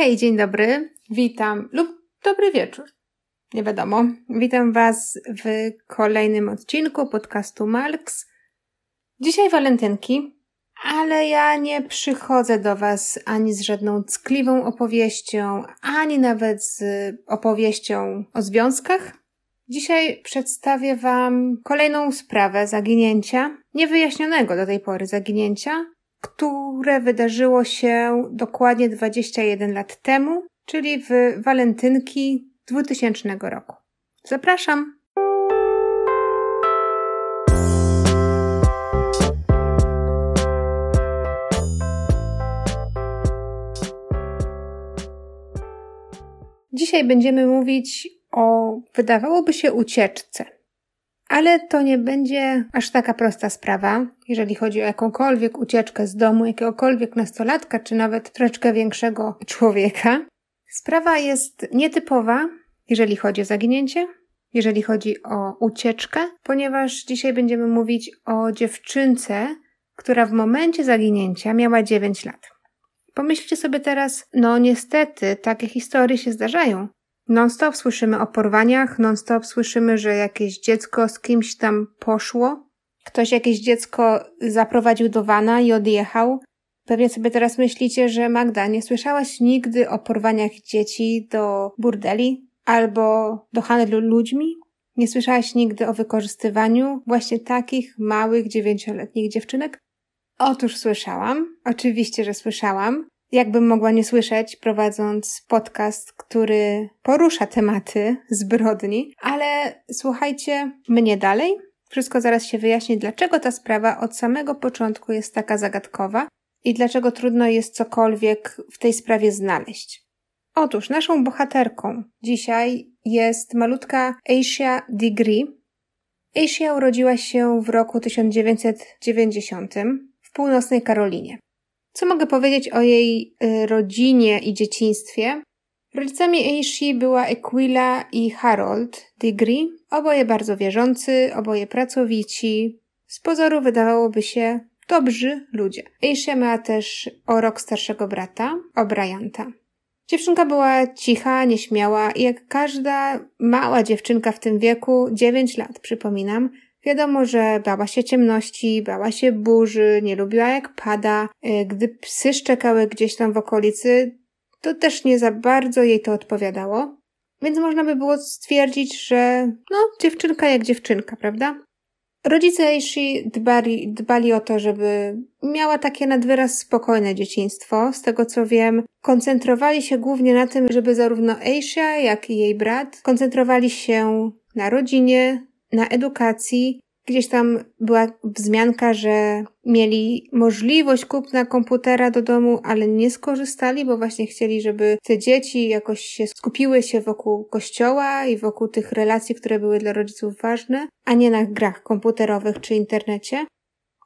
Hej, dzień dobry, witam lub dobry wieczór. Nie wiadomo. Witam Was w kolejnym odcinku podcastu Malks. Dzisiaj walentynki, ale ja nie przychodzę do Was ani z żadną ckliwą opowieścią, ani nawet z opowieścią o związkach. Dzisiaj przedstawię Wam kolejną sprawę zaginięcia, niewyjaśnionego do tej pory zaginięcia, które wydarzyło się dokładnie 21 lat temu, czyli w walentynki 2000 roku. Zapraszam! Dzisiaj będziemy mówić o, wydawałoby się, ucieczce. Ale to nie będzie aż taka prosta sprawa, jeżeli chodzi o jakąkolwiek ucieczkę z domu jakiegokolwiek nastolatka, czy nawet troszeczkę większego człowieka. Sprawa jest nietypowa, jeżeli chodzi o zaginięcie, jeżeli chodzi o ucieczkę, ponieważ dzisiaj będziemy mówić o dziewczynce, która w momencie zaginięcia miała 9 lat. Pomyślcie sobie teraz, no niestety takie historie się zdarzają. Non-stop słyszymy o porwaniach, non-stop słyszymy, że jakieś dziecko z kimś tam poszło. Ktoś jakieś dziecko zaprowadził do wana i odjechał. Pewnie sobie teraz myślicie, że Magda, nie słyszałaś nigdy o porwaniach dzieci do burdeli albo do handlu ludźmi? Nie słyszałaś nigdy o wykorzystywaniu właśnie takich małych dziewięcioletnich dziewczynek? Otóż słyszałam. Oczywiście, że słyszałam jakbym mogła nie słyszeć, prowadząc podcast, który porusza tematy zbrodni, ale słuchajcie mnie dalej. Wszystko zaraz się wyjaśni, dlaczego ta sprawa od samego początku jest taka zagadkowa i dlaczego trudno jest cokolwiek w tej sprawie znaleźć. Otóż naszą bohaterką dzisiaj jest malutka Asia Degree. Asia urodziła się w roku 1990 w północnej Karolinie. Co mogę powiedzieć o jej y, rodzinie i dzieciństwie? Rodzicami Aishi była Aquila i Harold Degree, oboje bardzo wierzący, oboje pracowici. Z pozoru wydawałoby się dobrzy ludzie. Aisha miała też o rok starszego brata, O'Brianta. Dziewczynka była cicha, nieśmiała i jak każda mała dziewczynka w tym wieku, 9 lat przypominam, Wiadomo, że bała się ciemności, bała się burzy, nie lubiła jak pada. E, gdy psy szczekały gdzieś tam w okolicy, to też nie za bardzo jej to odpowiadało. Więc można by było stwierdzić, że no, dziewczynka jak dziewczynka, prawda? Rodzice Aishi dbali, dbali o to, żeby miała takie nadwyraz spokojne dzieciństwo. Z tego co wiem, koncentrowali się głównie na tym, żeby zarówno Aisha, jak i jej brat koncentrowali się na rodzinie, na edukacji gdzieś tam była wzmianka, że mieli możliwość kupna komputera do domu, ale nie skorzystali, bo właśnie chcieli, żeby te dzieci jakoś się skupiły się wokół kościoła i wokół tych relacji, które były dla rodziców ważne, a nie na grach komputerowych czy internecie.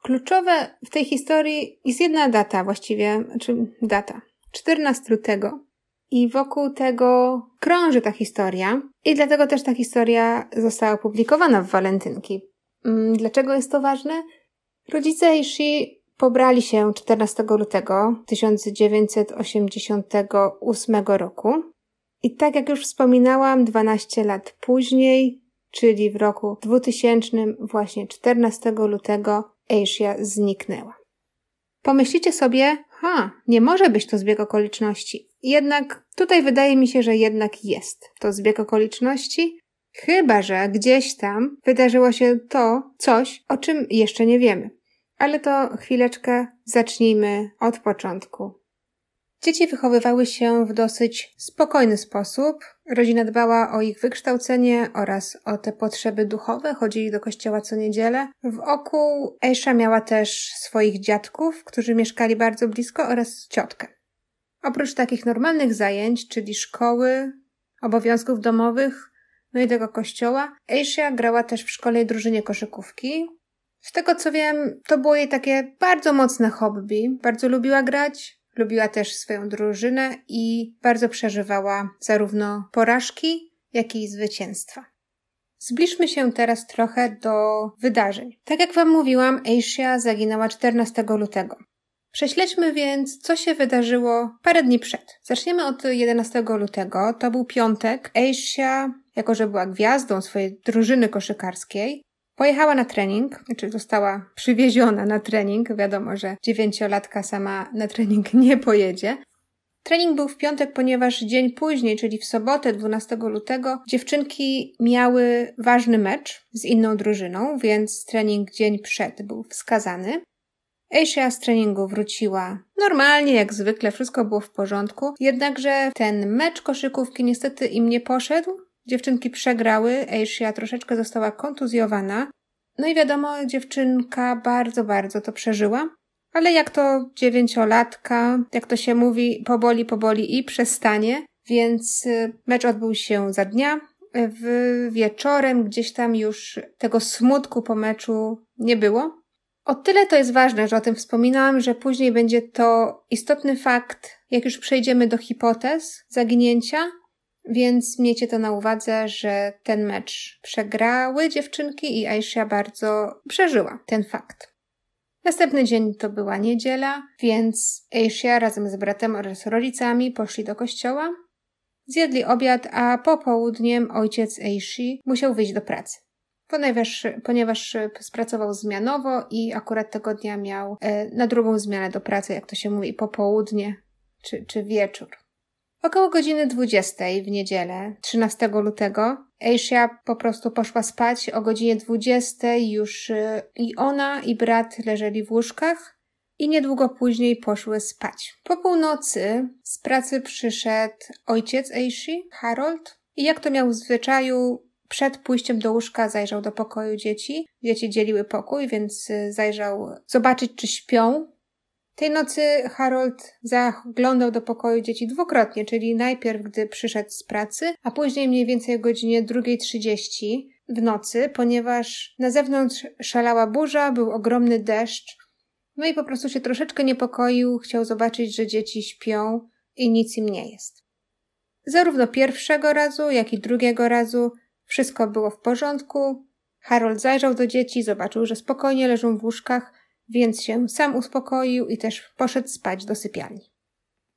Kluczowe w tej historii jest jedna data właściwie, znaczy data. 14 lutego i wokół tego krąży ta historia. I dlatego też ta historia została opublikowana w Walentynki. Mm, dlaczego jest to ważne? Rodzice Ishi pobrali się 14 lutego 1988 roku. I tak jak już wspominałam, 12 lat później, czyli w roku 2000, właśnie 14 lutego, Asia zniknęła. Pomyślicie sobie, ha, nie może być to zbieg okoliczności. Jednak tutaj wydaje mi się, że jednak jest to zbieg okoliczności, chyba że gdzieś tam wydarzyło się to coś, o czym jeszcze nie wiemy. Ale to chwileczkę zacznijmy od początku. Dzieci wychowywały się w dosyć spokojny sposób. Rodzina dbała o ich wykształcenie oraz o te potrzeby duchowe, chodzili do kościoła co niedzielę. W oku Aisha miała też swoich dziadków, którzy mieszkali bardzo blisko oraz ciotkę. Oprócz takich normalnych zajęć, czyli szkoły, obowiązków domowych, no i tego kościoła, Aisha grała też w szkole i drużynie koszykówki. Z tego co wiem, to było jej takie bardzo mocne hobby. Bardzo lubiła grać, lubiła też swoją drużynę i bardzo przeżywała zarówno porażki, jak i zwycięstwa. Zbliżmy się teraz trochę do wydarzeń. Tak jak Wam mówiłam, Aisha zaginęła 14 lutego. Prześledźmy więc, co się wydarzyło parę dni przed. Zaczniemy od 11 lutego. To był piątek. Asia, jako że była gwiazdą swojej drużyny koszykarskiej, pojechała na trening, znaczy została przywieziona na trening. Wiadomo, że dziewięciolatka sama na trening nie pojedzie. Trening był w piątek, ponieważ dzień później, czyli w sobotę 12 lutego, dziewczynki miały ważny mecz z inną drużyną, więc trening dzień przed był wskazany. Asia z treningu wróciła normalnie, jak zwykle, wszystko było w porządku, jednakże ten mecz koszykówki niestety im nie poszedł. Dziewczynki przegrały, Asia troszeczkę została kontuzjowana. No i wiadomo, dziewczynka bardzo, bardzo to przeżyła. Ale jak to dziewięciolatka, jak to się mówi, poboli, poboli i przestanie, więc y, mecz odbył się za dnia. W wieczorem gdzieś tam już tego smutku po meczu nie było. O tyle to jest ważne, że o tym wspominałam, że później będzie to istotny fakt, jak już przejdziemy do hipotez zaginięcia, więc miejcie to na uwadze, że ten mecz przegrały dziewczynki i Aisha bardzo przeżyła ten fakt. Następny dzień to była niedziela, więc Aisha razem z bratem oraz rodzicami poszli do kościoła. Zjedli obiad, a popołudniem ojciec Aishi musiał wyjść do pracy. Ponieważ, ponieważ spracował zmianowo i akurat tego dnia miał e, na drugą zmianę do pracy, jak to się mówi, popołudnie czy, czy wieczór. Około godziny 20 w niedzielę, 13 lutego, Aisha po prostu poszła spać. O godzinie 20 już y, i ona, i brat leżeli w łóżkach i niedługo później poszły spać. Po północy z pracy przyszedł ojciec Aishi, Harold, i jak to miał w zwyczaju, przed pójściem do łóżka zajrzał do pokoju dzieci. Dzieci dzieliły pokój, więc y, zajrzał zobaczyć, czy śpią. Tej nocy Harold zaglądał do pokoju dzieci dwukrotnie, czyli najpierw, gdy przyszedł z pracy, a później mniej więcej o godzinie 2.30 w nocy, ponieważ na zewnątrz szalała burza, był ogromny deszcz, no i po prostu się troszeczkę niepokoił, chciał zobaczyć, że dzieci śpią i nic im nie jest. Zarówno pierwszego razu, jak i drugiego razu wszystko było w porządku. Harold zajrzał do dzieci, zobaczył, że spokojnie leżą w łóżkach, więc się sam uspokoił i też poszedł spać do sypialni.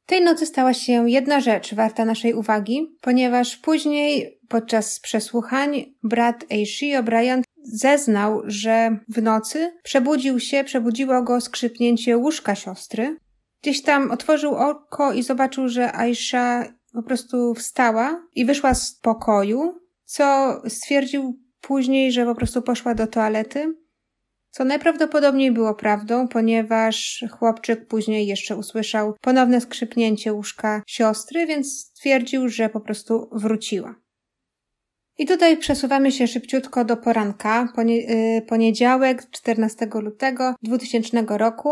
Tej nocy stała się jedna rzecz warta naszej uwagi, ponieważ później podczas przesłuchań brat Aishi O'Brien zeznał, że w nocy przebudził się, przebudziło go skrzypnięcie łóżka siostry. Gdzieś tam otworzył oko i zobaczył, że Aisha po prostu wstała i wyszła z pokoju, co stwierdził później, że po prostu poszła do toalety co najprawdopodobniej było prawdą, ponieważ chłopczyk później jeszcze usłyszał ponowne skrzypnięcie łóżka siostry, więc stwierdził, że po prostu wróciła. I tutaj przesuwamy się szybciutko do poranka, y, poniedziałek 14 lutego 2000 roku.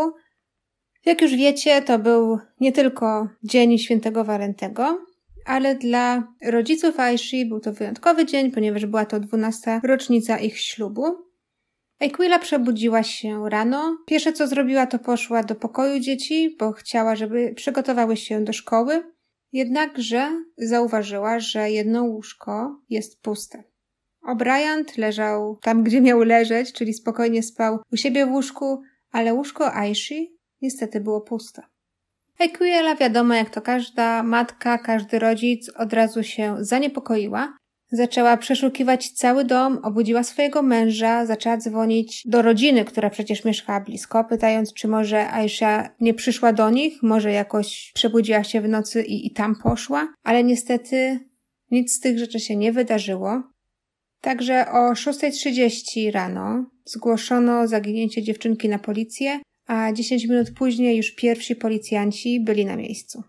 Jak już wiecie, to był nie tylko dzień świętego Walentego, ale dla rodziców Aishi był to wyjątkowy dzień, ponieważ była to 12. rocznica ich ślubu. Aquila przebudziła się rano. Pierwsze co zrobiła, to poszła do pokoju dzieci, bo chciała, żeby przygotowały się do szkoły. Jednakże zauważyła, że jedno łóżko jest puste. O'Brien leżał tam, gdzie miał leżeć, czyli spokojnie spał u siebie w łóżku, ale łóżko Aishi niestety było puste. Equiela, wiadomo jak to każda matka, każdy rodzic, od razu się zaniepokoiła. Zaczęła przeszukiwać cały dom, obudziła swojego męża, zaczęła dzwonić do rodziny, która przecież mieszkała blisko, pytając, czy może Aisha nie przyszła do nich, może jakoś przebudziła się w nocy i, i tam poszła, ale niestety nic z tych rzeczy się nie wydarzyło. Także o 6.30 rano zgłoszono zaginięcie dziewczynki na policję, a 10 minut później już pierwsi policjanci byli na miejscu.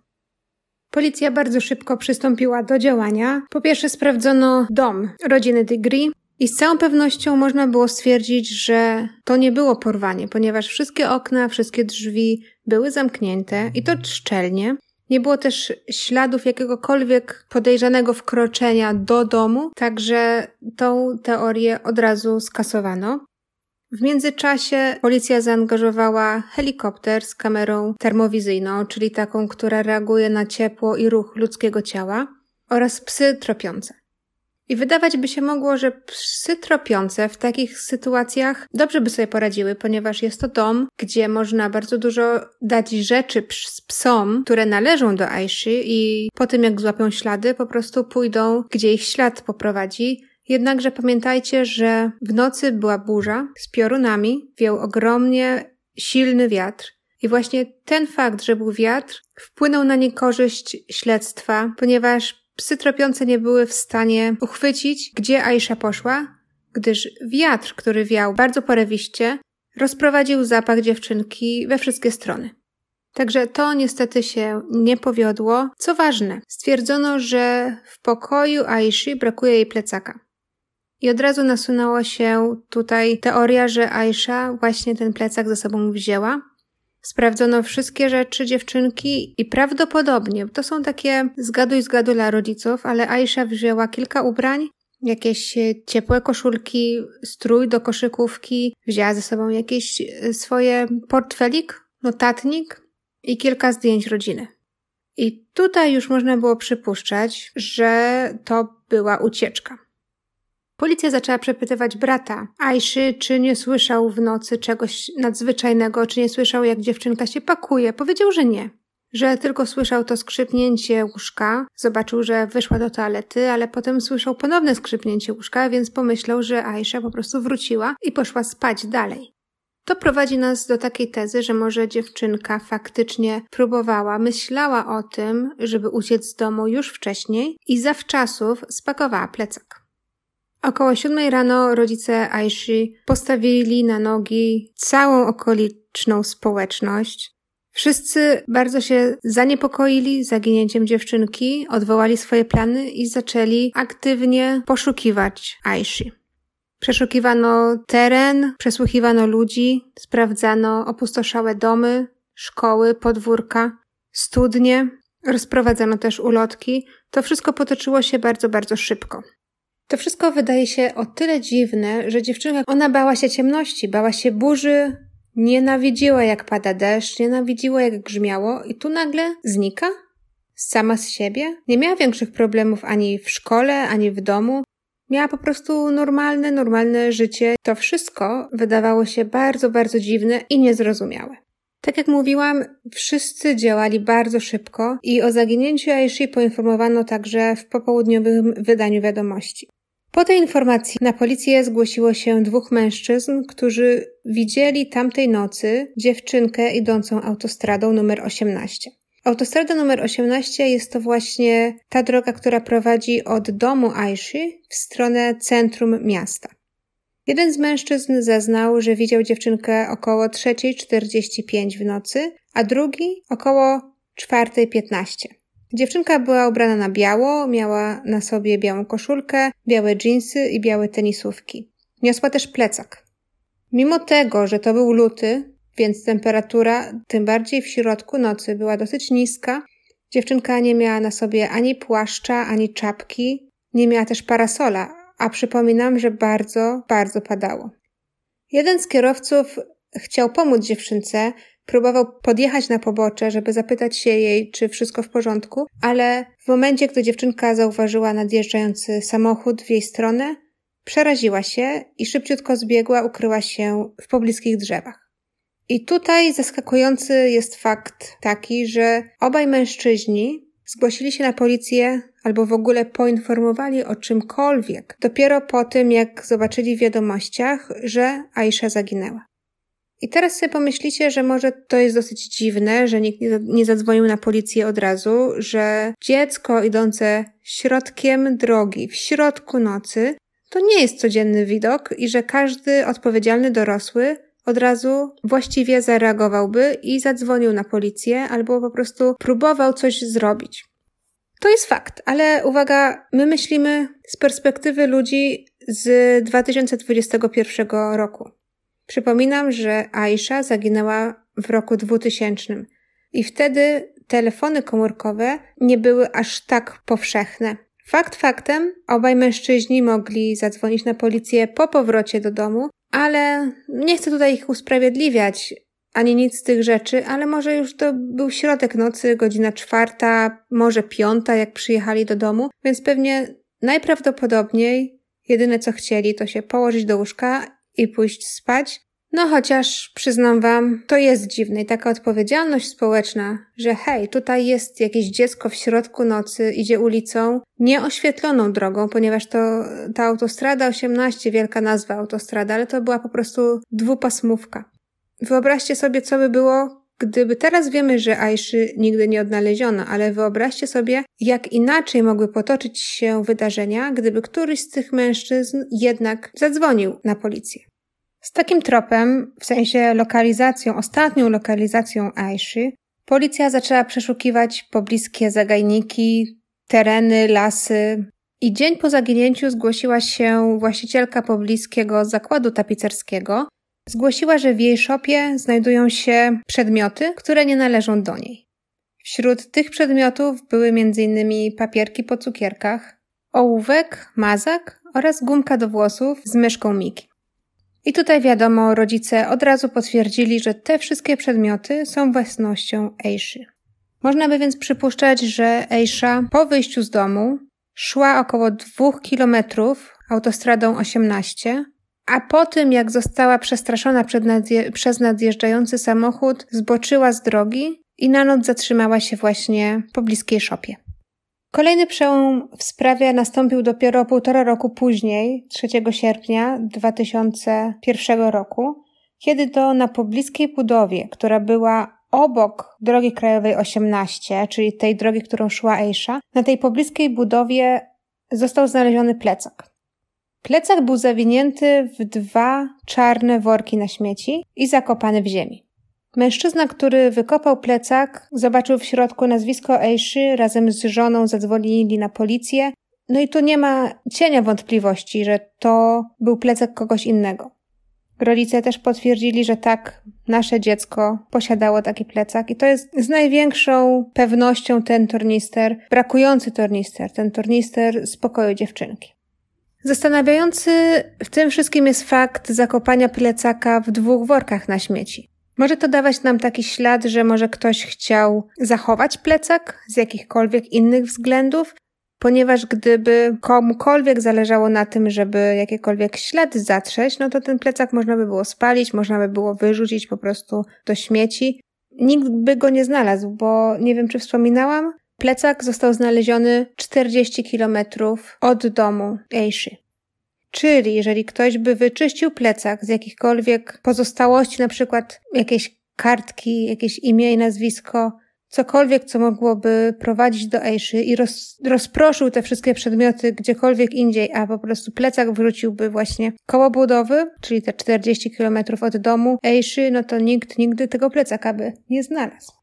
Policja bardzo szybko przystąpiła do działania. Po pierwsze sprawdzono dom rodziny Degree i z całą pewnością można było stwierdzić, że to nie było porwanie, ponieważ wszystkie okna, wszystkie drzwi były zamknięte i to szczelnie. Nie było też śladów jakiegokolwiek podejrzanego wkroczenia do domu, także tą teorię od razu skasowano. W międzyczasie policja zaangażowała helikopter z kamerą termowizyjną, czyli taką, która reaguje na ciepło i ruch ludzkiego ciała, oraz psy tropiące. I wydawać by się mogło, że psy tropiące w takich sytuacjach dobrze by sobie poradziły, ponieważ jest to dom, gdzie można bardzo dużo dać rzeczy psom, które należą do Aishi i po tym jak złapią ślady, po prostu pójdą, gdzie ich ślad poprowadzi. Jednakże pamiętajcie, że w nocy była burza z piorunami, wiał ogromnie silny wiatr. I właśnie ten fakt, że był wiatr, wpłynął na niekorzyść śledztwa, ponieważ Psy tropiące nie były w stanie uchwycić, gdzie Aisha poszła, gdyż wiatr, który wiał bardzo porewiście, rozprowadził zapach dziewczynki we wszystkie strony. Także to niestety się nie powiodło. Co ważne, stwierdzono, że w pokoju Aishi brakuje jej plecaka. I od razu nasunęła się tutaj teoria, że Aisha właśnie ten plecak ze sobą wzięła, Sprawdzono wszystkie rzeczy dziewczynki i prawdopodobnie, to są takie zgaduj zgadu dla rodziców, ale Aisha wzięła kilka ubrań, jakieś ciepłe koszulki, strój do koszykówki, wzięła ze sobą jakieś e, swoje portfelik, notatnik i kilka zdjęć rodziny. I tutaj już można było przypuszczać, że to była ucieczka. Policja zaczęła przepytywać brata Ajszy, czy nie słyszał w nocy czegoś nadzwyczajnego, czy nie słyszał, jak dziewczynka się pakuje. Powiedział, że nie. Że tylko słyszał to skrzypnięcie łóżka, zobaczył, że wyszła do toalety, ale potem słyszał ponowne skrzypnięcie łóżka, więc pomyślał, że Aisha po prostu wróciła i poszła spać dalej. To prowadzi nas do takiej tezy, że może dziewczynka faktycznie próbowała, myślała o tym, żeby uciec z domu już wcześniej i zawczasów spakowała plecak. Około siódmej rano rodzice Aishi postawili na nogi całą okoliczną społeczność. Wszyscy bardzo się zaniepokoili zaginięciem dziewczynki, odwołali swoje plany i zaczęli aktywnie poszukiwać Aishi. Przeszukiwano teren, przesłuchiwano ludzi, sprawdzano opustoszałe domy, szkoły, podwórka, studnie, rozprowadzano też ulotki. To wszystko potoczyło się bardzo, bardzo szybko. To wszystko wydaje się o tyle dziwne, że dziewczynka, ona bała się ciemności, bała się burzy, nienawidziła jak pada deszcz, nienawidziła jak grzmiało i tu nagle znika? Sama z siebie? Nie miała większych problemów ani w szkole, ani w domu. Miała po prostu normalne, normalne życie. To wszystko wydawało się bardzo, bardzo dziwne i niezrozumiałe. Tak jak mówiłam, wszyscy działali bardzo szybko i o zaginięciu Aishi poinformowano także w popołudniowym wydaniu wiadomości. Po tej informacji na policję zgłosiło się dwóch mężczyzn, którzy widzieli tamtej nocy dziewczynkę idącą autostradą numer 18. Autostrada numer 18 jest to właśnie ta droga, która prowadzi od domu Aishi w stronę centrum miasta. Jeden z mężczyzn zeznał, że widział dziewczynkę około 3.45 w nocy, a drugi około 4.15. Dziewczynka była ubrana na biało, miała na sobie białą koszulkę, białe dżinsy i białe tenisówki. Niosła też plecak. Mimo tego, że to był luty, więc temperatura, tym bardziej w środku nocy, była dosyć niska, dziewczynka nie miała na sobie ani płaszcza, ani czapki, nie miała też parasola, a przypominam, że bardzo, bardzo padało. Jeden z kierowców chciał pomóc dziewczynce, Próbował podjechać na pobocze, żeby zapytać się jej, czy wszystko w porządku, ale w momencie, gdy dziewczynka zauważyła nadjeżdżający samochód w jej stronę, przeraziła się i szybciutko zbiegła, ukryła się w pobliskich drzewach. I tutaj zaskakujący jest fakt taki, że obaj mężczyźni zgłosili się na policję albo w ogóle poinformowali o czymkolwiek dopiero po tym, jak zobaczyli w wiadomościach, że Aisha zaginęła. I teraz sobie pomyślicie, że może to jest dosyć dziwne, że nikt nie zadzwonił na policję od razu, że dziecko idące środkiem drogi, w środku nocy, to nie jest codzienny widok i że każdy odpowiedzialny dorosły od razu właściwie zareagowałby i zadzwonił na policję albo po prostu próbował coś zrobić. To jest fakt, ale uwaga, my myślimy z perspektywy ludzi z 2021 roku. Przypominam, że Aisha zaginęła w roku 2000 i wtedy telefony komórkowe nie były aż tak powszechne. Fakt faktem, obaj mężczyźni mogli zadzwonić na policję po powrocie do domu, ale nie chcę tutaj ich usprawiedliwiać ani nic z tych rzeczy, ale może już to był środek nocy, godzina czwarta, może piąta, jak przyjechali do domu, więc pewnie najprawdopodobniej jedyne co chcieli to się położyć do łóżka i pójść spać, no chociaż przyznam wam, to jest dziwne i taka odpowiedzialność społeczna, że hej, tutaj jest jakieś dziecko w środku nocy, idzie ulicą nieoświetloną drogą, ponieważ to ta autostrada 18, wielka nazwa autostrada, ale to była po prostu dwupasmówka. Wyobraźcie sobie, co by było, gdyby teraz wiemy, że Aiszy nigdy nie odnaleziono, ale wyobraźcie sobie, jak inaczej mogły potoczyć się wydarzenia, gdyby któryś z tych mężczyzn jednak zadzwonił na policję. Z takim tropem, w sensie lokalizacją, ostatnią lokalizacją Aiszy, policja zaczęła przeszukiwać pobliskie zagajniki, tereny, lasy. I dzień po zaginięciu zgłosiła się właścicielka pobliskiego zakładu tapicerskiego. Zgłosiła, że w jej szopie znajdują się przedmioty, które nie należą do niej. Wśród tych przedmiotów były m.in. papierki po cukierkach, ołówek, mazak oraz gumka do włosów z myszką Miki. I tutaj wiadomo, rodzice od razu potwierdzili, że te wszystkie przedmioty są własnością Eiszy. Można by więc przypuszczać, że Eisha po wyjściu z domu szła około dwóch kilometrów autostradą 18, a po tym jak została przestraszona nadje przez nadjeżdżający samochód, zboczyła z drogi i na noc zatrzymała się właśnie po bliskiej szopie. Kolejny przełom w sprawie nastąpił dopiero półtora roku później, 3 sierpnia 2001 roku, kiedy to na pobliskiej budowie, która była obok drogi krajowej 18, czyli tej drogi, którą szła Eisha, na tej pobliskiej budowie został znaleziony plecak. Plecak był zawinięty w dwa czarne worki na śmieci i zakopany w ziemi. Mężczyzna, który wykopał plecak, zobaczył w środku nazwisko Ejszy, razem z żoną zadzwonili na policję. No i tu nie ma cienia wątpliwości, że to był plecak kogoś innego. Rodzice też potwierdzili, że tak, nasze dziecko posiadało taki plecak i to jest z największą pewnością ten tornister, brakujący tornister, ten tornister spokoju dziewczynki. Zastanawiający w tym wszystkim jest fakt zakopania plecaka w dwóch workach na śmieci. Może to dawać nam taki ślad, że może ktoś chciał zachować plecak z jakichkolwiek innych względów, ponieważ gdyby komukolwiek zależało na tym, żeby jakiekolwiek ślady zatrzeć, no to ten plecak można by było spalić, można by było wyrzucić po prostu do śmieci. Nikt by go nie znalazł, bo nie wiem, czy wspominałam, plecak został znaleziony 40 kilometrów od domu Eishi. Czyli jeżeli ktoś by wyczyścił plecak z jakichkolwiek pozostałości, na przykład jakieś kartki, jakieś imię i nazwisko, cokolwiek, co mogłoby prowadzić do Ejszy i roz, rozproszył te wszystkie przedmioty gdziekolwiek indziej, a po prostu plecak wróciłby właśnie koło budowy, czyli te 40 kilometrów od domu Ejszy, no to nikt nigdy tego plecaka by nie znalazł.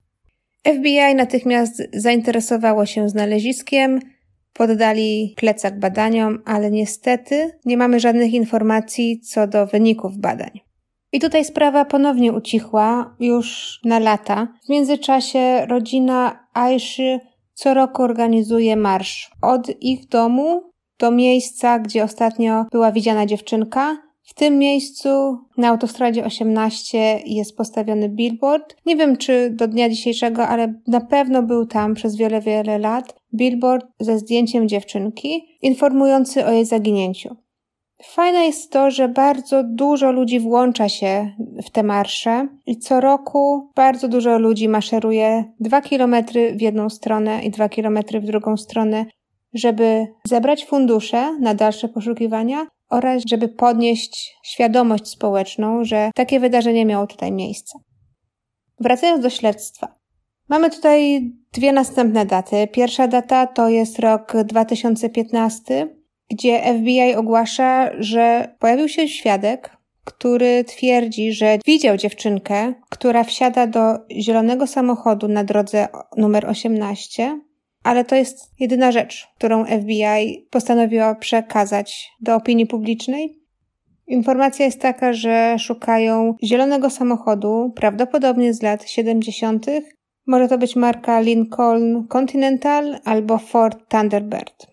FBI natychmiast zainteresowało się znaleziskiem, Poddali plecak badaniom, ale niestety nie mamy żadnych informacji co do wyników badań. I tutaj sprawa ponownie ucichła już na lata. W międzyczasie rodzina Aiszy co roku organizuje marsz od ich domu do miejsca, gdzie ostatnio była widziana dziewczynka. W tym miejscu na autostradzie 18 jest postawiony billboard. Nie wiem czy do dnia dzisiejszego, ale na pewno był tam przez wiele, wiele lat billboard ze zdjęciem dziewczynki, informujący o jej zaginięciu. Fajne jest to, że bardzo dużo ludzi włącza się w te marsze i co roku bardzo dużo ludzi maszeruje dwa kilometry w jedną stronę i dwa kilometry w drugą stronę, żeby zebrać fundusze na dalsze poszukiwania oraz żeby podnieść świadomość społeczną, że takie wydarzenie miało tutaj miejsce. Wracając do śledztwa. Mamy tutaj dwie następne daty. Pierwsza data to jest rok 2015, gdzie FBI ogłasza, że pojawił się świadek, który twierdzi, że widział dziewczynkę, która wsiada do zielonego samochodu na drodze numer 18, ale to jest jedyna rzecz, którą FBI postanowiła przekazać do opinii publicznej. Informacja jest taka, że szukają zielonego samochodu, prawdopodobnie z lat 70., może to być marka Lincoln Continental albo Ford Thunderbird.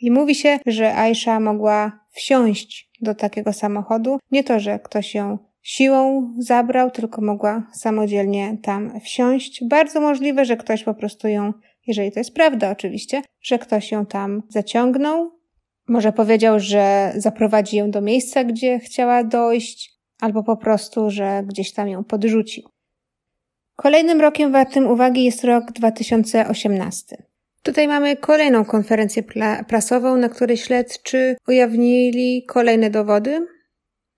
I mówi się, że Aisha mogła wsiąść do takiego samochodu. Nie to, że ktoś ją siłą zabrał, tylko mogła samodzielnie tam wsiąść. Bardzo możliwe, że ktoś po prostu ją, jeżeli to jest prawda oczywiście, że ktoś ją tam zaciągnął Może powiedział, że zaprowadzi ją do miejsca, gdzie chciała dojść, albo po prostu, że gdzieś tam ją podrzucił. Kolejnym rokiem wartym uwagi jest rok 2018. Tutaj mamy kolejną konferencję prasową, na której śledczy ujawnili kolejne dowody.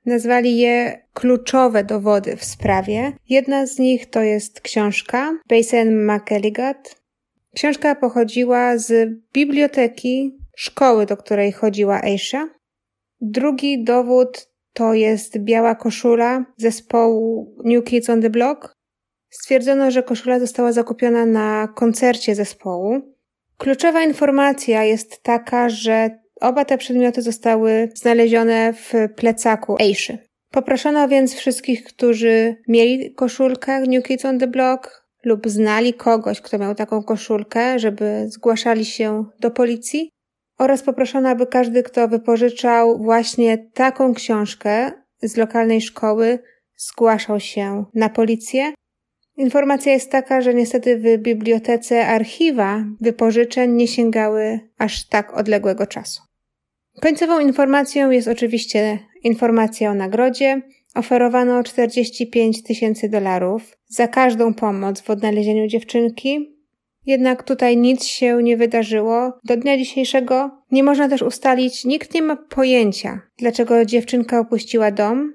Nazwali je kluczowe dowody w sprawie. Jedna z nich to jest książka Basin McElligott. Książka pochodziła z biblioteki szkoły, do której chodziła Aisha. Drugi dowód to jest biała koszula zespołu New Kids on the Block. Stwierdzono, że koszula została zakupiona na koncercie zespołu. Kluczowa informacja jest taka, że oba te przedmioty zostały znalezione w plecaku Aiszy. Poproszono więc wszystkich, którzy mieli koszulkę New Kids on the Block lub znali kogoś, kto miał taką koszulkę, żeby zgłaszali się do policji oraz poproszono, aby każdy, kto wypożyczał właśnie taką książkę z lokalnej szkoły, zgłaszał się na policję. Informacja jest taka, że niestety w bibliotece archiwa wypożyczeń nie sięgały aż tak odległego czasu. Końcową informacją jest oczywiście informacja o nagrodzie. Oferowano 45 tysięcy dolarów za każdą pomoc w odnalezieniu dziewczynki. Jednak tutaj nic się nie wydarzyło. Do dnia dzisiejszego nie można też ustalić, nikt nie ma pojęcia, dlaczego dziewczynka opuściła dom.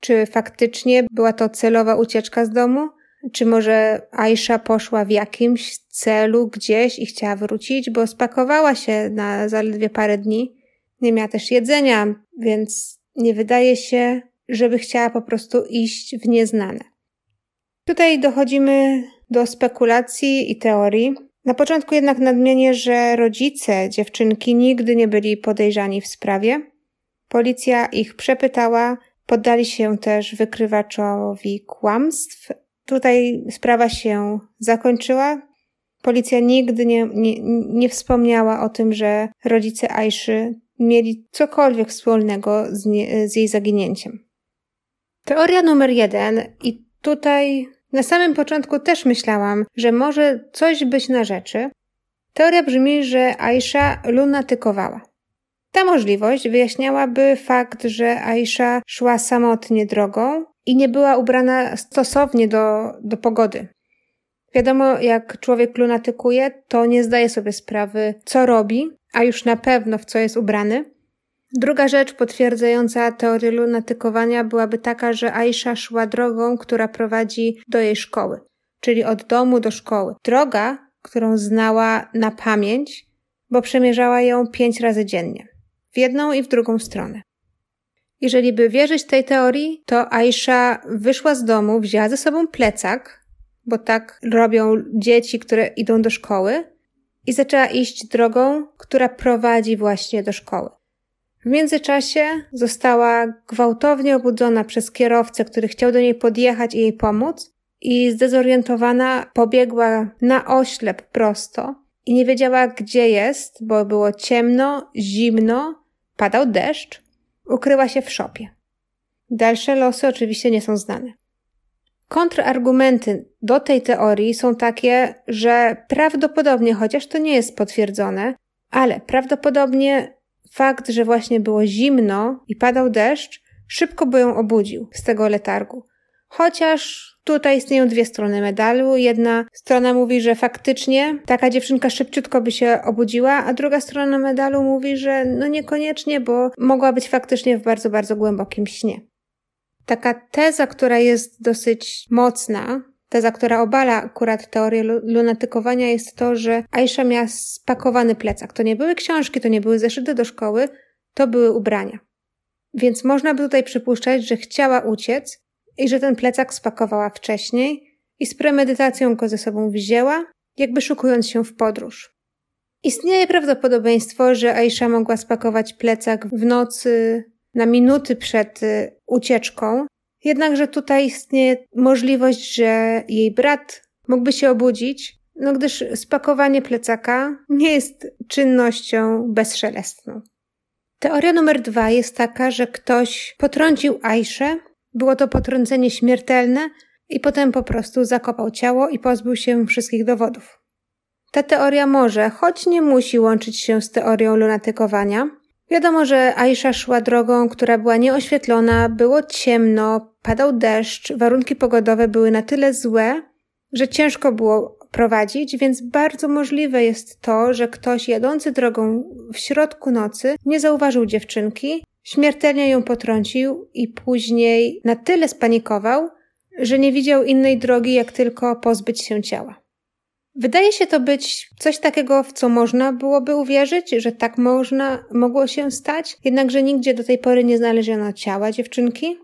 Czy faktycznie była to celowa ucieczka z domu? Czy może Aisha poszła w jakimś celu gdzieś i chciała wrócić, bo spakowała się na zaledwie parę dni? Nie miała też jedzenia, więc nie wydaje się, żeby chciała po prostu iść w nieznane. Tutaj dochodzimy do spekulacji i teorii. Na początku jednak nadmienię, że rodzice dziewczynki nigdy nie byli podejrzani w sprawie. Policja ich przepytała, poddali się też wykrywaczowi kłamstw. Tutaj sprawa się zakończyła. Policja nigdy nie, nie, nie wspomniała o tym, że rodzice Aiszy mieli cokolwiek wspólnego z, nie, z jej zaginięciem. Teoria numer jeden, i tutaj na samym początku też myślałam, że może coś być na rzeczy. Teoria brzmi, że Aisha lunatykowała. Ta możliwość wyjaśniałaby fakt, że Aisha szła samotnie drogą i nie była ubrana stosownie do, do pogody. Wiadomo, jak człowiek lunatykuje, to nie zdaje sobie sprawy, co robi, a już na pewno w co jest ubrany. Druga rzecz potwierdzająca teorię lunatykowania byłaby taka, że Aisha szła drogą, która prowadzi do jej szkoły, czyli od domu do szkoły. Droga, którą znała na pamięć, bo przemierzała ją pięć razy dziennie, w jedną i w drugą stronę. Jeżeli by wierzyć tej teorii, to Aisha wyszła z domu, wzięła ze sobą plecak, bo tak robią dzieci, które idą do szkoły, i zaczęła iść drogą, która prowadzi właśnie do szkoły. W międzyczasie została gwałtownie obudzona przez kierowcę, który chciał do niej podjechać i jej pomóc, i zdezorientowana pobiegła na oślep prosto i nie wiedziała, gdzie jest, bo było ciemno, zimno, padał deszcz. Ukryła się w szopie. Dalsze losy oczywiście nie są znane. Kontrargumenty do tej teorii są takie, że prawdopodobnie, chociaż to nie jest potwierdzone, ale prawdopodobnie fakt, że właśnie było zimno i padał deszcz, szybko by ją obudził z tego letargu. Chociaż tutaj istnieją dwie strony medalu. Jedna strona mówi, że faktycznie taka dziewczynka szybciutko by się obudziła, a druga strona medalu mówi, że no niekoniecznie, bo mogła być faktycznie w bardzo, bardzo głębokim śnie. Taka teza, która jest dosyć mocna, teza, która obala akurat teorię lunatykowania, jest to, że Aisha miała spakowany plecak. To nie były książki, to nie były zeszyty do szkoły, to były ubrania. Więc można by tutaj przypuszczać, że chciała uciec i że ten plecak spakowała wcześniej i z premedytacją go ze sobą wzięła, jakby szukując się w podróż. Istnieje prawdopodobieństwo, że Aisha mogła spakować plecak w nocy na minuty przed y, ucieczką, jednakże tutaj istnieje możliwość, że jej brat mógłby się obudzić, no gdyż spakowanie plecaka nie jest czynnością bezszelestną. Teoria numer dwa jest taka, że ktoś potrącił Aiszę, było to potrącenie śmiertelne i potem po prostu zakopał ciało i pozbył się wszystkich dowodów. Ta teoria może, choć nie musi łączyć się z teorią lunatykowania, Wiadomo, że Aisha szła drogą, która była nieoświetlona, było ciemno, padał deszcz, warunki pogodowe były na tyle złe, że ciężko było prowadzić, więc bardzo możliwe jest to, że ktoś jadący drogą w środku nocy nie zauważył dziewczynki, śmiertelnie ją potrącił i później na tyle spanikował, że nie widział innej drogi, jak tylko pozbyć się ciała. Wydaje się to być coś takiego, w co można byłoby uwierzyć, że tak można, mogło się stać, jednakże nigdzie do tej pory nie znaleziono ciała dziewczynki,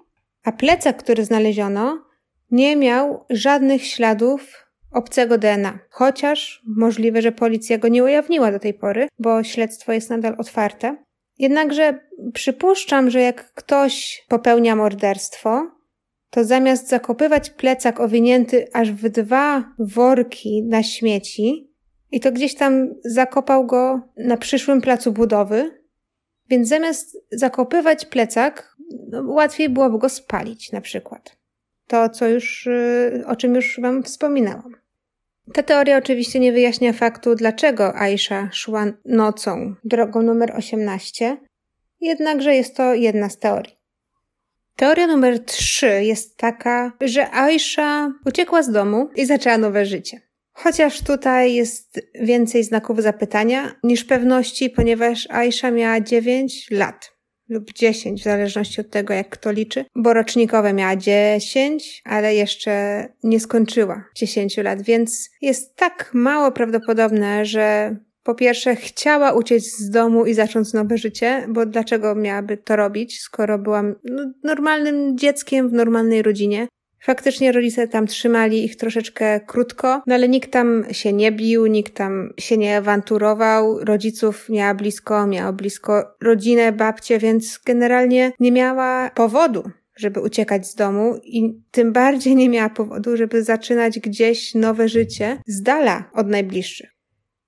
a plecak, który znaleziono, nie miał żadnych śladów obcego DNA, chociaż możliwe, że policja go nie ujawniła do tej pory, bo śledztwo jest nadal otwarte. Jednakże przypuszczam, że jak ktoś popełnia morderstwo, to zamiast zakopywać plecak owinięty aż w dwa worki na śmieci, i to gdzieś tam zakopał go na przyszłym placu budowy, więc zamiast zakopywać plecak, no, łatwiej byłoby go spalić na przykład. To, co już, y, o czym już Wam wspominałam. Ta teoria oczywiście nie wyjaśnia faktu, dlaczego Aisha szła nocą drogą numer 18, jednakże jest to jedna z teorii. Teoria numer 3 jest taka, że Aisha uciekła z domu i zaczęła nowe życie. Chociaż tutaj jest więcej znaków zapytania niż pewności, ponieważ Aisha miała 9 lat lub 10, w zależności od tego, jak kto liczy, bo rocznikowe miała 10, ale jeszcze nie skończyła 10 lat, więc jest tak mało prawdopodobne, że po pierwsze chciała uciec z domu i zacząć nowe życie, bo dlaczego miałaby to robić, skoro byłam no, normalnym dzieckiem w normalnej rodzinie. Faktycznie rodzice tam trzymali ich troszeczkę krótko, no ale nikt tam się nie bił, nikt tam się nie awanturował, rodziców miała blisko, miała blisko rodzinę, babcie, więc generalnie nie miała powodu, żeby uciekać z domu i tym bardziej nie miała powodu, żeby zaczynać gdzieś nowe życie z dala od najbliższych.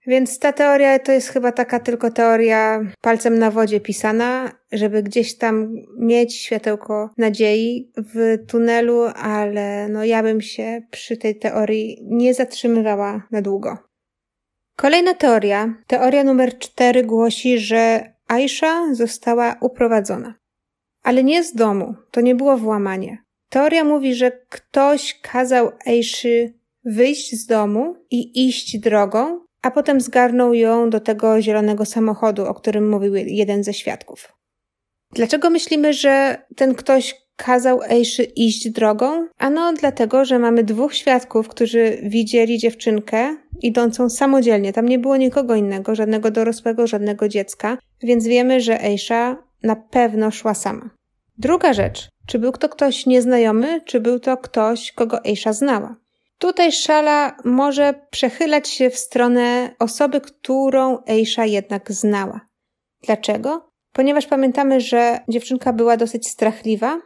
Więc ta teoria to jest chyba taka tylko teoria palcem na wodzie pisana, żeby gdzieś tam mieć światełko nadziei w tunelu, ale no ja bym się przy tej teorii nie zatrzymywała na długo. Kolejna teoria, teoria numer cztery głosi, że Aisha została uprowadzona. Ale nie z domu, to nie było włamanie. Teoria mówi, że ktoś kazał Aiszy wyjść z domu i iść drogą, a potem zgarnął ją do tego zielonego samochodu, o którym mówił jeden ze świadków. Dlaczego myślimy, że ten ktoś kazał Ejszy iść drogą? Ano dlatego, że mamy dwóch świadków, którzy widzieli dziewczynkę idącą samodzielnie. Tam nie było nikogo innego, żadnego dorosłego, żadnego dziecka, więc wiemy, że Ejsza na pewno szła sama. Druga rzecz. Czy był to ktoś nieznajomy, czy był to ktoś, kogo Ejsza znała? Tutaj szala może przechylać się w stronę osoby, którą Eisha jednak znała. Dlaczego? Ponieważ pamiętamy, że dziewczynka była dosyć strachliwa,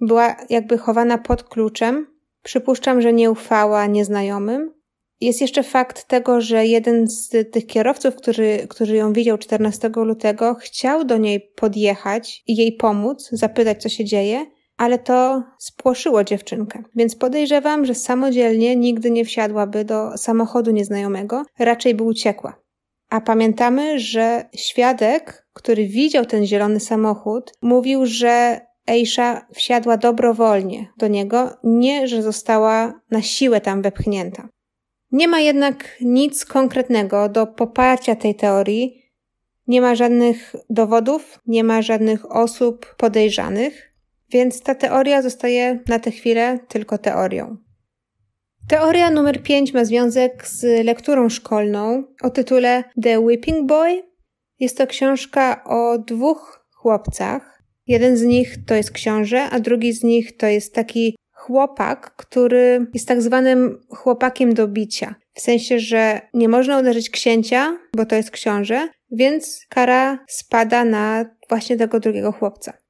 była jakby chowana pod kluczem. Przypuszczam, że nie ufała nieznajomym. Jest jeszcze fakt tego, że jeden z tych kierowców, który, który ją widział 14 lutego, chciał do niej podjechać i jej pomóc, zapytać, co się dzieje, ale to spłoszyło dziewczynkę, więc podejrzewam, że samodzielnie nigdy nie wsiadłaby do samochodu nieznajomego, raczej by uciekła. A pamiętamy, że świadek, który widział ten zielony samochód, mówił, że Eisha wsiadła dobrowolnie do niego, nie że została na siłę tam wepchnięta. Nie ma jednak nic konkretnego do poparcia tej teorii, nie ma żadnych dowodów, nie ma żadnych osób podejrzanych, więc ta teoria zostaje na tę chwilę tylko teorią. Teoria numer 5 ma związek z lekturą szkolną o tytule The Whipping Boy. Jest to książka o dwóch chłopcach. Jeden z nich to jest książę, a drugi z nich to jest taki chłopak, który jest tak zwanym chłopakiem do bicia. W sensie, że nie można uderzyć księcia, bo to jest książę, więc kara spada na właśnie tego drugiego chłopca.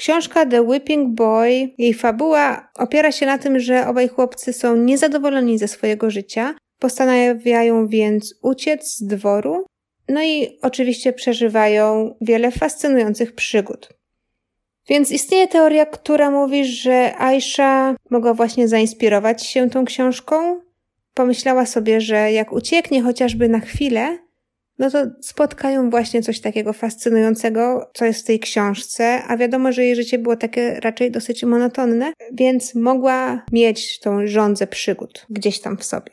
Książka The Whipping Boy, jej fabuła opiera się na tym, że obaj chłopcy są niezadowoleni ze swojego życia, postanawiają więc uciec z dworu, no i oczywiście przeżywają wiele fascynujących przygód. Więc istnieje teoria, która mówi, że Aisha mogła właśnie zainspirować się tą książką. Pomyślała sobie, że jak ucieknie chociażby na chwilę, no to spotkają właśnie coś takiego fascynującego, co jest w tej książce, a wiadomo, że jej życie było takie raczej dosyć monotonne, więc mogła mieć tą rządzę przygód gdzieś tam w sobie.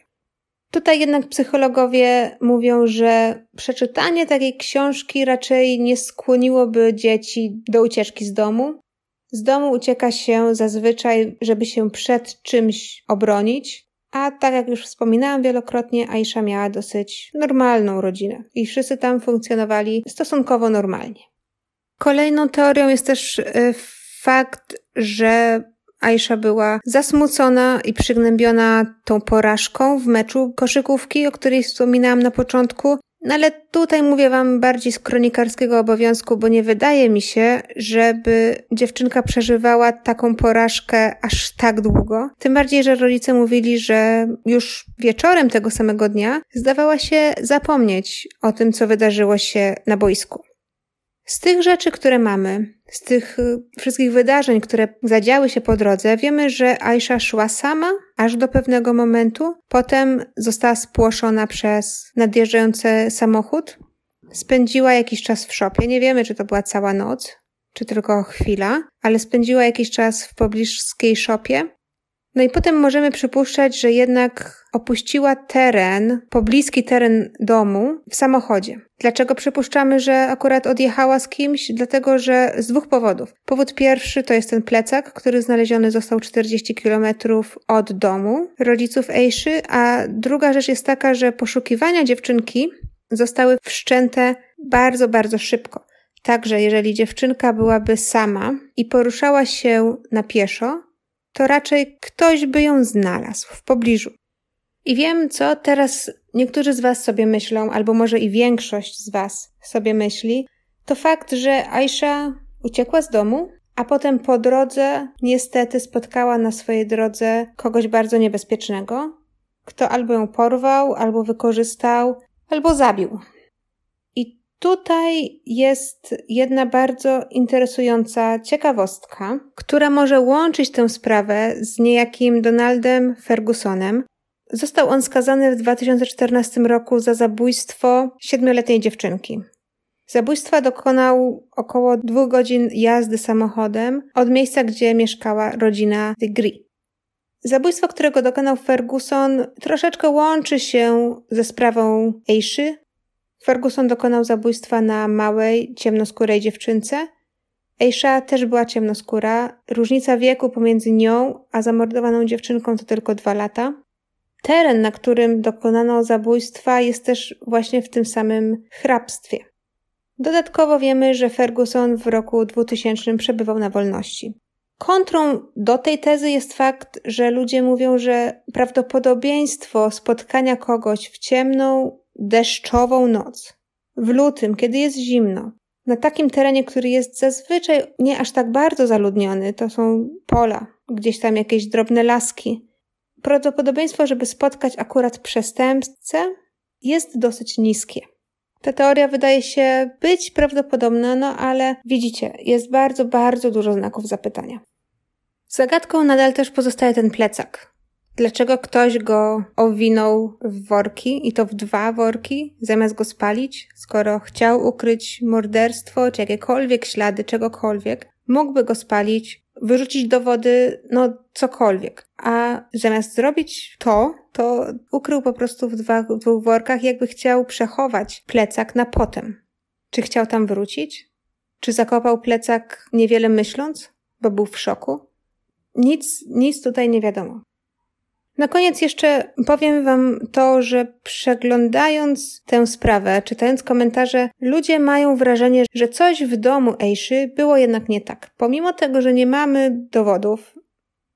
Tutaj jednak psychologowie mówią, że przeczytanie takiej książki raczej nie skłoniłoby dzieci do ucieczki z domu. Z domu ucieka się zazwyczaj, żeby się przed czymś obronić, a tak jak już wspominałam wielokrotnie, Aisha miała dosyć normalną rodzinę i wszyscy tam funkcjonowali stosunkowo normalnie. Kolejną teorią jest też e, fakt, że Aisha była zasmucona i przygnębiona tą porażką w meczu koszykówki, o której wspominałam na początku. No ale tutaj mówię wam bardziej z kronikarskiego obowiązku, bo nie wydaje mi się, żeby dziewczynka przeżywała taką porażkę aż tak długo. Tym bardziej, że rodzice mówili, że już wieczorem tego samego dnia zdawała się zapomnieć o tym, co wydarzyło się na boisku. Z tych rzeczy, które mamy, z tych y, wszystkich wydarzeń, które zadziały się po drodze, wiemy, że Aisha szła sama aż do pewnego momentu. Potem została spłoszona przez nadjeżdżający samochód. Spędziła jakiś czas w szopie. Nie wiemy, czy to była cała noc, czy tylko chwila, ale spędziła jakiś czas w pobliskiej szopie. No i potem możemy przypuszczać, że jednak opuściła teren, pobliski teren domu w samochodzie. Dlaczego przypuszczamy, że akurat odjechała z kimś? Dlatego, że z dwóch powodów. Powód pierwszy to jest ten plecak, który znaleziony został 40 kilometrów od domu rodziców Ejszy, a druga rzecz jest taka, że poszukiwania dziewczynki zostały wszczęte bardzo, bardzo szybko. Także jeżeli dziewczynka byłaby sama i poruszała się na pieszo, to raczej ktoś by ją znalazł w pobliżu. I wiem, co teraz niektórzy z Was sobie myślą, albo może i większość z Was sobie myśli, to fakt, że Aisha uciekła z domu, a potem po drodze niestety spotkała na swojej drodze kogoś bardzo niebezpiecznego, kto albo ją porwał, albo wykorzystał, albo zabił. Tutaj jest jedna bardzo interesująca ciekawostka, która może łączyć tę sprawę z niejakim Donaldem Fergusonem, Został on skazany w 2014 roku za zabójstwo siedmioletniej dziewczynki. Zabójstwa dokonał około dwóch godzin jazdy samochodem od miejsca, gdzie mieszkała rodzina Degree. Zabójstwo, którego dokonał Ferguson, troszeczkę łączy się ze sprawą Eiszy. Ferguson dokonał zabójstwa na małej, ciemnoskórej dziewczynce. Eisha też była ciemnoskóra. Różnica wieku pomiędzy nią a zamordowaną dziewczynką to tylko dwa lata. Teren, na którym dokonano zabójstwa, jest też właśnie w tym samym hrabstwie. Dodatkowo wiemy, że Ferguson w roku 2000 przebywał na wolności. Kontrą do tej tezy jest fakt, że ludzie mówią, że prawdopodobieństwo spotkania kogoś w ciemną, deszczową noc, w lutym, kiedy jest zimno, na takim terenie, który jest zazwyczaj nie aż tak bardzo zaludniony, to są pola, gdzieś tam jakieś drobne laski, prawdopodobieństwo, żeby spotkać akurat przestępcę, jest dosyć niskie. Ta teoria wydaje się być prawdopodobna, no ale widzicie, jest bardzo, bardzo dużo znaków zapytania. Zagadką nadal też pozostaje ten plecak. Dlaczego ktoś go owinął w worki i to w dwa worki, zamiast go spalić, skoro chciał ukryć morderstwo czy jakiekolwiek ślady czegokolwiek, mógłby go spalić, wyrzucić do wody, no cokolwiek. A zamiast zrobić to, to ukrył po prostu w, dwa, w dwóch workach, jakby chciał przechować plecak na potem. Czy chciał tam wrócić? Czy zakopał plecak niewiele myśląc, bo był w szoku? Nic, nic tutaj nie wiadomo. Na koniec jeszcze powiem Wam to, że przeglądając tę sprawę, czytając komentarze, ludzie mają wrażenie, że coś w domu Ejszy było jednak nie tak. Pomimo tego, że nie mamy dowodów,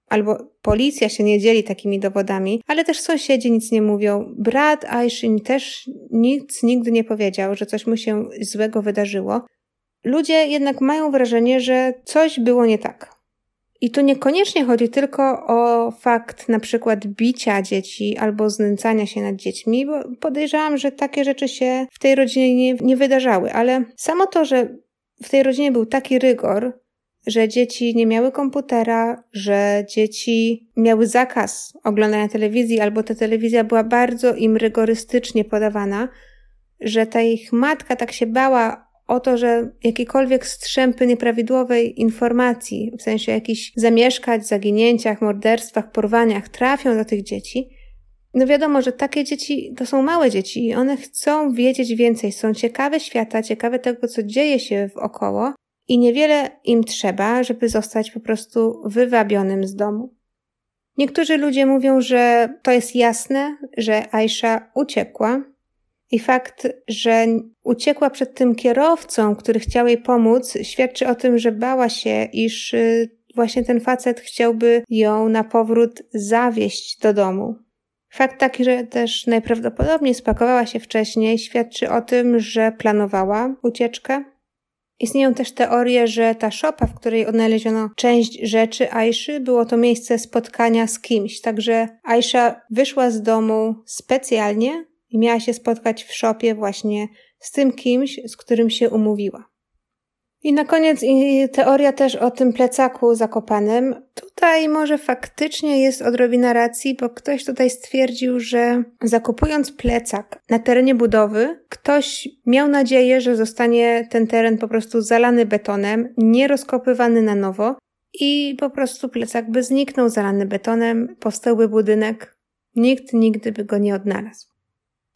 albo policja się nie dzieli takimi dowodami, ale też sąsiedzi nic nie mówią. Brat Aishin też nic nigdy nie powiedział, że coś mu się złego wydarzyło. Ludzie jednak mają wrażenie, że coś było nie tak. I tu niekoniecznie chodzi tylko o fakt na przykład bicia dzieci albo znęcania się nad dziećmi, bo podejrzewam, że takie rzeczy się w tej rodzinie nie, nie wydarzały, ale samo to, że w tej rodzinie był taki rygor, że dzieci nie miały komputera, że dzieci miały zakaz oglądania telewizji, albo ta telewizja była bardzo im rygorystycznie podawana, że ta ich matka tak się bała o to, że jakiekolwiek strzępy nieprawidłowej informacji, w sensie jakichś zamieszkać, zaginięciach, morderstwach, porwaniach, trafią do tych dzieci, no wiadomo, że takie dzieci to są małe dzieci i one chcą wiedzieć więcej, są ciekawe świata, ciekawe tego, co dzieje się wokoło i niewiele im trzeba, żeby zostać po prostu wywabionym z domu. Niektórzy ludzie mówią, że to jest jasne, że Aisha uciekła, i fakt, że uciekła przed tym kierowcą, który chciał jej pomóc, świadczy o tym, że bała się, iż y, właśnie ten facet chciałby ją na powrót zawieść do domu. Fakt taki, że też najprawdopodobniej spakowała się wcześniej, świadczy o tym, że planowała ucieczkę. Istnieją też teorie, że ta szopa, w której odnaleziono część rzeczy Aiszy, było to miejsce spotkania z kimś. Także Aisha wyszła z domu specjalnie, i miała się spotkać w szopie właśnie z tym kimś, z którym się umówiła. I na koniec teoria też o tym plecaku zakopanym. Tutaj może faktycznie jest odrobina racji, bo ktoś tutaj stwierdził, że zakupując plecak na terenie budowy, ktoś miał nadzieję, że zostanie ten teren po prostu zalany betonem, nie rozkopywany na nowo i po prostu plecak by zniknął zalany betonem, powstałby budynek, nikt nigdy by go nie odnalazł.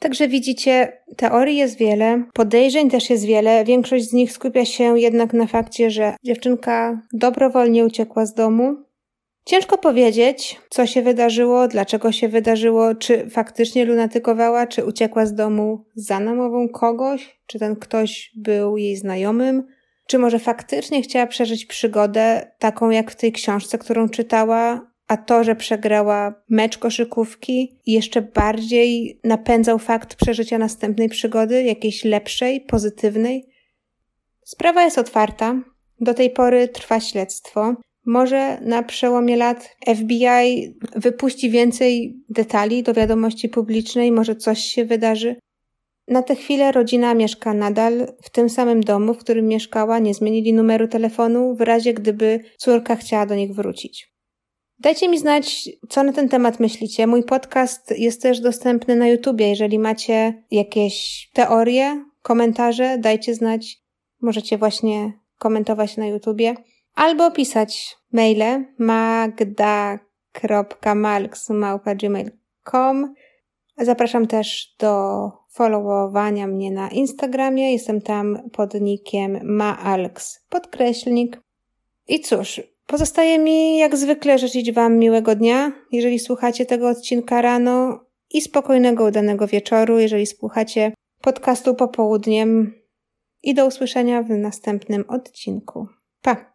Także widzicie, teorii jest wiele, podejrzeń też jest wiele. Większość z nich skupia się jednak na fakcie, że dziewczynka dobrowolnie uciekła z domu. Ciężko powiedzieć, co się wydarzyło, dlaczego się wydarzyło, czy faktycznie lunatykowała, czy uciekła z domu za namową kogoś, czy ten ktoś był jej znajomym, czy może faktycznie chciała przeżyć przygodę taką jak w tej książce, którą czytała, a to, że przegrała mecz koszykówki, jeszcze bardziej napędzał fakt przeżycia następnej przygody, jakiejś lepszej, pozytywnej. Sprawa jest otwarta. Do tej pory trwa śledztwo. Może na przełomie lat FBI wypuści więcej detali do wiadomości publicznej, może coś się wydarzy. Na tę chwilę rodzina mieszka nadal w tym samym domu, w którym mieszkała, nie zmienili numeru telefonu, w razie gdyby córka chciała do nich wrócić. Dajcie mi znać, co na ten temat myślicie. Mój podcast jest też dostępny na YouTubie. Jeżeli macie jakieś teorie, komentarze, dajcie znać. Możecie właśnie komentować na YouTubie albo pisać maile magda.malks.gmail.com Zapraszam też do followowania mnie na Instagramie. Jestem tam pod nickiem maalks podkreślnik. I cóż, Pozostaje mi jak zwykle życzyć Wam miłego dnia, jeżeli słuchacie tego odcinka rano i spokojnego, udanego wieczoru, jeżeli słuchacie podcastu popołudniem i do usłyszenia w następnym odcinku. Pa!